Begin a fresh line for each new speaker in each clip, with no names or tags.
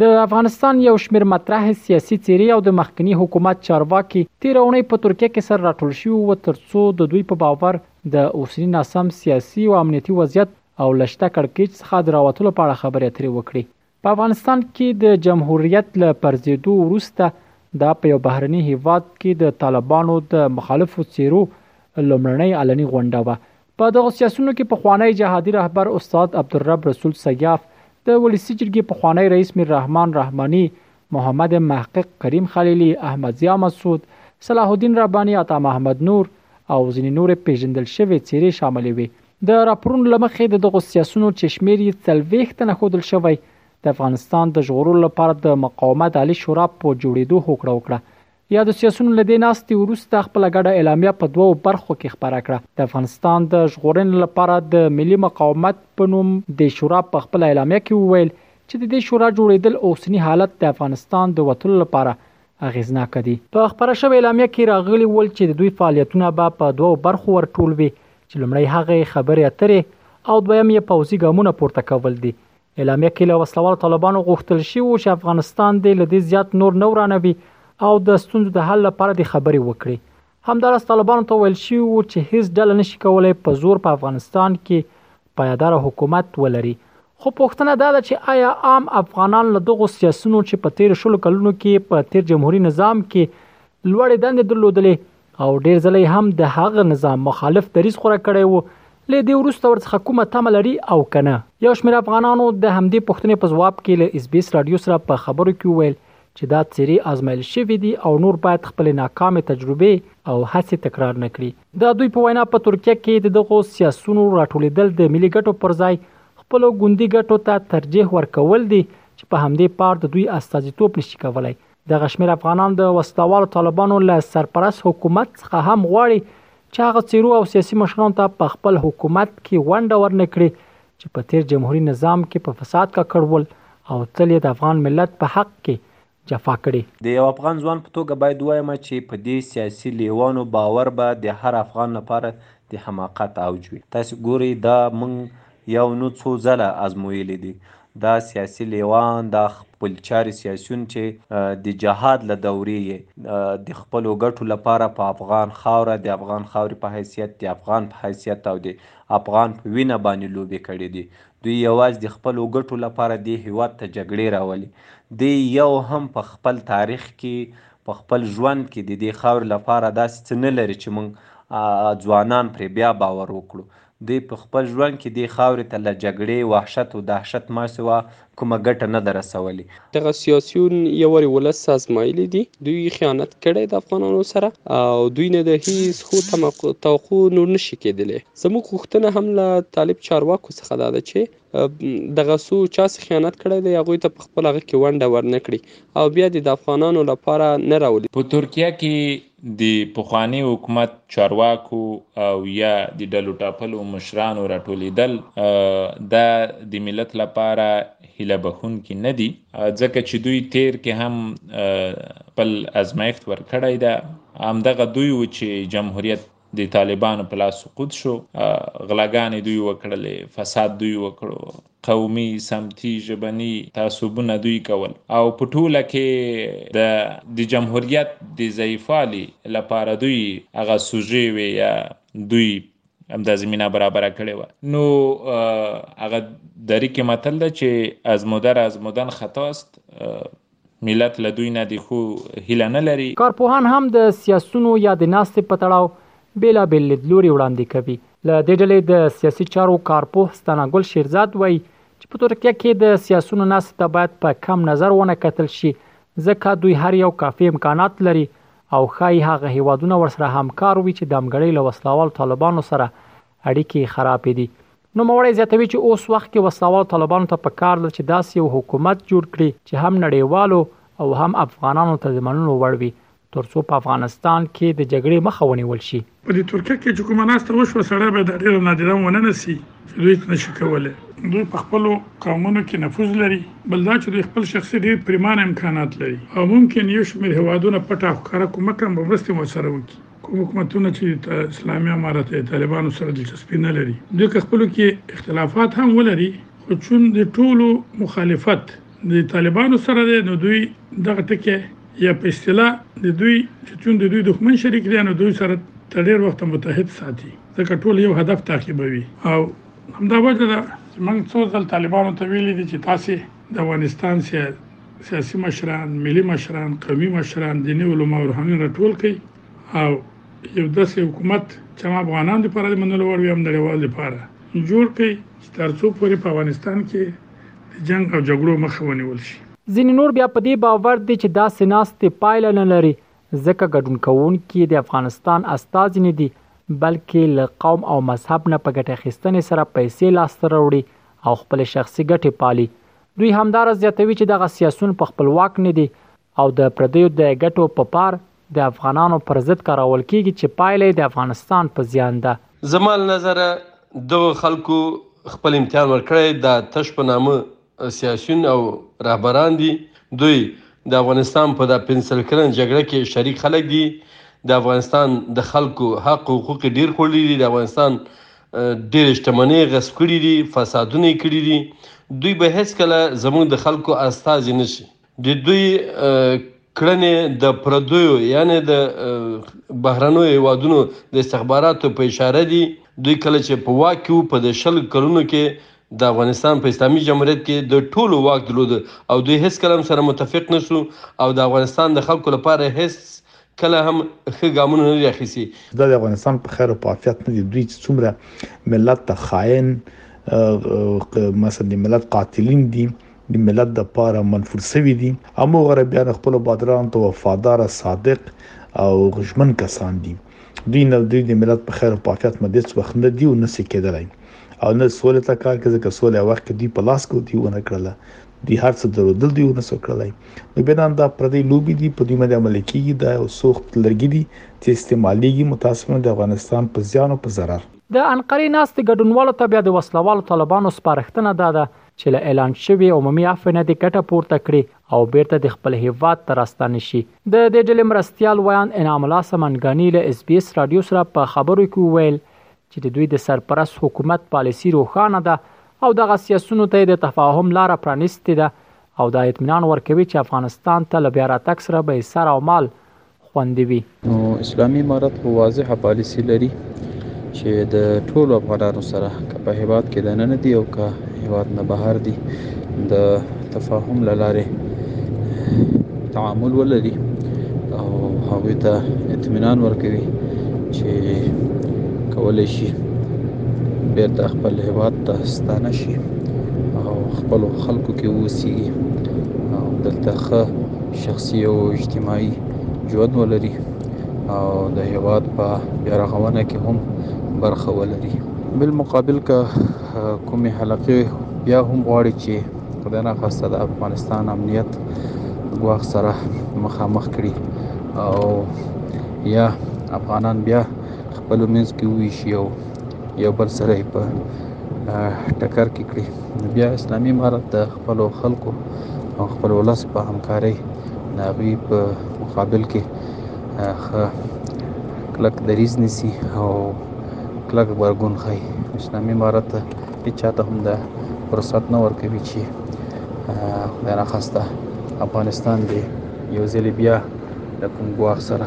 د افغانستان یو شمېر مطرح سیاسي څېرې او د مخکني حکومت چارواکي تېره اونۍ په ترکیه کې سره راټول شوي وو ترڅو د دوی په باور د اوسني ناسم سیاسي او امنیتي وضعیت او له شته کړکېچ څخه د راوتلو په اړه خبرې اترې وکړي. په افغانستان کې د جمهوریت له پرځېدو وروسته دا په یو بهرني هېواد کې د طالبانو د مخالفو څېرو لومړنۍ علني غونډه وه په دغه سیاسونو کې پخوانی جهادي رهبر استاد عبدالرب رسول سیاف د ولسی جرګې پخوانی رئیس میر رحمان رحمانی محمد محقق کریم خلیلی احمد ضیا مسعود صلاح الدین ربانی عطا محمد نور او ځینې نور پیژندل شوې څیرې شاملې وي د راپورونو لمخې د دغه سیاسونو چې شمیر یې څلوېښت تنه خودل شوی د افغانستان د ژغورلو لپاره د مقاومت عالی شورا په جوړېدو هوکړه وکړه یادو سیاسیونو له دې ناستې وروسته خپله ګډه اعلامیه په دوو برخو کې خپره کړه. د افغانستان د ژغورنې لپاره د ملي مقاومت په نوم دې شورا په خپله اعلامیه کې وویل چې د دې شورا جوړېدل اوسني حالت د افغانستان د وتلو لپاره اغېزناک دي. په خپره شوې اعلامیه کې راغلي ول چې د دوی فعالیتونه به په دوو برخو ورټول وي چې لومړی هغه یې خبرې اترې او دویم یې پوځي ګامونه پورته کول دي. اعلامیه کې له وسلوالو طالبانو غوښتل شي چې افغانستان دې لدې زیات نور نه ورانوي او د ستونزو د حل لپاره د خبرې وکړي همدارس طالبانو ته ویل شي وو چې هیڅ ډله نشي کولای په زور په افغانستان کې پایدار حکومت ولري خو پوښتنه دا ده چې آیا عام افغانان له دغو سیاسونو چې په تیر شلو کلونو کې په تیر جمهوریت نظام کې لوړې دندې درلودلې او ډیر ځله یې هم د هغه نظام مخالف دریځ غوره کړی وو له دې وروسته ورڅخه کومه تمه لري او کنه یو شمېر افغانانو د همدې پوښتنې په ځواب کې له اس بي اس رادیو سره په خبرو کې وویل چې دا څېرې آزمایل شوې دي او نور باید خپلې ناکامې تجربې او هڅې تکرار نه کړي د دوی په وینا په ترکیه کې د دغو سیاسونو راټولیدل د ملي ګټو پر ځای خپل ګوندي ګټو ته ترجیح ورکول دي چې په همدې پار د دوی استازیتوب نشي کولای دغه شمېر افغانان د وسلهوالو طالبانو له سرپرست حکومت څخه هم غواړي چې هغه څیرو او سیاسي مشرانو ته په خپل حکومت کې ونډه ورنکړي چې په تیر جمهوریت نظام کې په فساد ککړ ول او تل یې د افغان ملت په حق کې جفا کړې.
د یو افغان ځوان په توګه باید ووایم چې په دې سیاسي لیوانو باور به د هر افغان لپاره د حماقت اوج وي. تاسې ګورئ دا موږ یو نه څو ځله ازمویلي دي دا سیاسي لیوان دا خپل چاري سیاسیون چي د جهاد له دوري یې د خپلو ګټو لپاره په افغان خاوره د افغان خاوري په حیثیت د افغان په حیثیت او د افغان په وینه باندي لوبي کړي دي دوی یوازي د خپلو ګټو لپاره دې هیواد ته جګړې راولي دی یو هم په خپل تاریخ کي په خپل ژوند کي د دې خاوري لپاره داسي څه نه لري چي موږ ځوانان پرې بیا باور وکړو دوی په خپل ژوند کې دې خاورې ته له جګړې، وحشت و دهشت ما سوا کومه ګټه نه ده رسولې.
دغه سیاسیون یوارې ولس ازمایلي دي، دوی خیانت کړی د افغانانو سره او دوی نه د هیڅ ښو تمقو توقع نور نه شي کیدلې. زموږ غوښتنه هم له طالب چارواکو څخه دا ده چې دغه څو چا چې خیانت کړی دی هغوی ته په خپل هغه کې ونډه ورنه کړي او بیا دې د افغانانو لپاره نه راولي.
په ترکیه کې د پخواني حکومت چارواکو او یا د ډلو ټاپلو مشرانو راټولیدل دا د ملت لپاره هیله بښونکي نه دي ځکه چې دوی تیر کې هم خپل ازمایښت ورکړی ده همدغه دوی و چې جمهوریت د طالبانو په لاس سقوط شو غلاګانې دوی وکړلې فساد دوی وکړو قومي سمتي ژبني تعصبونه دوی کول او په ټوله کې د د جمهوریت د ضعیفوالي لپاره دوی هغه سوژې وي یا دوی همدا زمينه برابره کړې وه نو هغه دری کې متل ده چې از مدر از مدن خطاست ملت له دوی نه د ښو هیله نه لري.
کارپوهان هم د سیاسیونو یا د ناستې په تړاو بېلابېل لیدلوري وړاندې کوي. له دې ډلې د سیاسي چارو کارپوه ستانه ګل شیرزاد وايي چې په ترکیه کې د سیاسیونو ناستې ته باید په کم نظر ونه کتل شي ځکه دوی هر یو کافي امکانات لري او ښايي هغه هېوادونه ورسره همکار وي چې دمګړۍ له وسلهوالو طالبانو سره اړیکې خرابې دي. نوموړی زیاتوي چې اوس وخت کې وسلهوالو طالبانو ته په کار ده چې داسې یو حکومت جوړ کړي چې هم نړیوالو او هم افغانانو ته د منلو وړ وي، ترڅو په افغانستان کې د جګړې مخه ونیول شي.
په دې ترکیه کې چې کومه ناسته وشوه، سړی باید دا ډېره نادیده ونه نیسي چې دوی هېڅ نه شي کولی. دوی په خپلو قومونو کې نفوذ لري، بل دا چې دوی خپل شخصي ډېر پرېمانه امکانات لري او ممکن یو شمېر هېوادونه پټ او ښکاره کومک او مرستې هم ورسره وکړي. کوم حکومتونه چې د اسلامي امارت یا طالبانو سره دلچسپي نه لري دوی که خپلو کې اختلافات هم ولري خو چون د ټولو مخالفت د طالبانو سره دی نو دوی دغه ټکی یا په اصطلاح د دوی چې چون د دوی دښمن شریک دی نو دوی سره تر ډیر وخت متحد ساتي ځکه ټول یو هدف تعقیبوي او همدا وجه ده چې موږ څو ځل طالبانو ته ویلي دي چې تاسو د افغانستان سیاسي سیاسي مشران، ملي مشران، قومي مشران، دیني علما او روحانیان راټول کړئ او یو داسې حکومت چې هم افغانان لپاره د منلو وړ وي هم نړیوال لپاره جوړ کړئ چې تر څو پورې په افغانستان کې د جنګ او جګړو مخه ونیول شي.
ځینې نور بیا په دې باور دي چې داسې ناستې پایله نه لري، ځکه ګډون کوونکي د افغانستان استازي نه دي، بلکې له قوم او مذهب نه په ګټې اخیستنې سره پیسې لاسته راوړي او خپلې شخصي ګټې پالي. دوی همداراز زیاتوي چې دغه سیاسون په خپلواک نه دي او د پردیو د ګټو په پار د افغانانو پر ضد کارول کېږي چې پایله یې د افغانستان په زیان ده.
زما له نظره دغو خلکو خپل امتحان ورکړی، دا تش په نامه سیاسیون او رهبران دي، دوی د افغانستان په دا پنسل کلنه جګړه کې شریک خلک دي، د افغانستان د خلکو حق او حقوق یې ډېر خوړلي دي، د افغانستان ډېرې شتمنۍ غصب کړي دي، فسادونه یې کړي دي، دوی به هېڅکله زموږ د خلکو استازي نه شي. د دوی کړنې د پردیو یعنې د بهرنیو هېوادونو د استخباراتو په اشاره دي. دوی کله چې په واک کې وو، په دې شل کلونو کې د افغانستان په اسلامي جمهوریت کې د ټولو واک درلود او دوی هېڅکله هم سره متفق نه شو او د افغانستان د خلکو لپاره هېڅ کله هم ښه ګامونه نه دي اخیستي.
دا د افغانستان په خیر او په عافیت نه دي، دوی چې څومره ملت ته خاین، مثلا د ملت قاتلین دي، د ملت د پاره منفور سوي دي، همغه عربیان خپلو بادرانو ته وفادار، صادق او ژمن کسان دي. دوی نه دوی د ملت په خیر او په عافیت باندې هیڅ وخت نه دي او نه سي کیدلای او نه سولې ته کار کوي، ځکه سوله هغه وخت کې دوی په لاس کې ونکړله. دی هر څه درودل دی ونه سکړلای نو بنان دا پردی لوبي دی په دوی باندې عمل کیږي دا یو سوخت لرګي دي چې استعماليږي متاسفانه د افغانستان په زیان او په ضرر
د انقرې ناست ګډونوالو ته بیا د وسلوالو طالبانو سپارښتنه دا ده چې له اعلان شوی عمومي عفو نه د ګټه پورته کړي او بیرته د خپل هیواد ته راستانه شي د دې ډلې مرستيال ویاند انعام الله سمنګانی له اس بي اس رادیو سره په خبرو کې وویل چې د دوی د سرپرست حکومت پالیسی روښانه ده او دغه سیاسونو ته یې د تفاهم لاره پرانیستې ده او دا اطمینان ورکوي چې افغانستان ته له بیا راتګ سره به یې سر او مال خوندي وي.
نو اسلامي امارت خو واضحه پالیسي لري چې د ټولو افغانانو سره که په هېواد کې دننه دي او که هېواد نه بهر دي د تفاهم له لارې تعامل ولري او هغوی ته اطمینان ورکوي چې کولی شي بیرته خپل هیواد ته ستانه شي او خپلو خلکو کې واوسیږي او دلته ښه شخصي او اجتماعي ژوند ولري او د هیواد په بیارغونه کې هم برخه ولري بالمقابل که کومې حلقې بیا هم غواړي چې خدای نه خواسته د افغانستان امنیت ګواښ سره مخامخ کړي او یا افغانان بیا خپل منځ کې وویشي او یو بل سره په ټکر کې کړي بیا اسلامي امارت د خپل خلکو او خپل ولس په همکارۍ د هغوی په مقابل کې ښه کلک دریځ نیسي او کلک غبرګون ښيي اسلامي امارت هیچا ته هم دا فرصت نه ورکوي چې خدای ناخواسته افغانستان دې یو ځل بیا د کوم ګواښ سره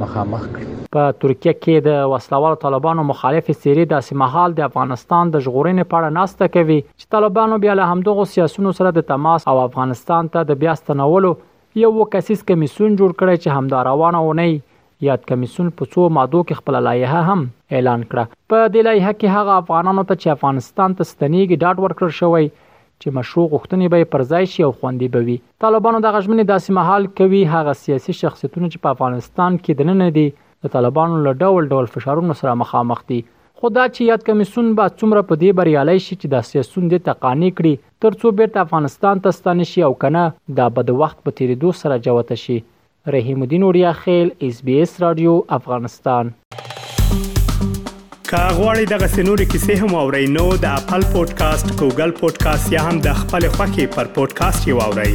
مخامخ کړي
په ترکیه کې د وسلوالو طالبانو مخالف سیری داسې مهال د افغانستان د ژغورنې په اړه ناسته کوي چې طالبانو بیا له همدغو سیاسونو سره د تماس او افغانستان ته د بیا ستنولو یو کسیز کمیسون جوړ کړی چې همدا روانه ونی یاد کمیسیون په څو مادو کې خپل لایحه هم اعلان کړه. په دې لایحه کې هغه افغانانو ته چې افغانستان ته ستنیږي ډاډ ورکړل شوی چې مشروع غوښتنې به یې پر ځای شي او خوندي به وي. طالبانو دغه ژمنې داسې مهال کوي هغه سیاسي شخصیتونه چې په افغانستان کې دننه دي د طالبانو له ډول ډول فشارونو سره مخامخ دي. خو دا چې یاد کمیسیون به څومره په دې بریالی شي چې دا سیاسیون دې ته قانع کړي تر څو بیرته افغانستان ته ستانه شي او که نه دا به د وخت په تیریدو سره جوته شي رحیم الدین اوریا خیل اس بي اس رادیو افغانستان
که غواړئ دغه سنوري کیسې هم او رینو د خپل پودکاسټ ګوګل پودکاسټ یا هم د خپل خاكي پر پودکاسټ یو اورئ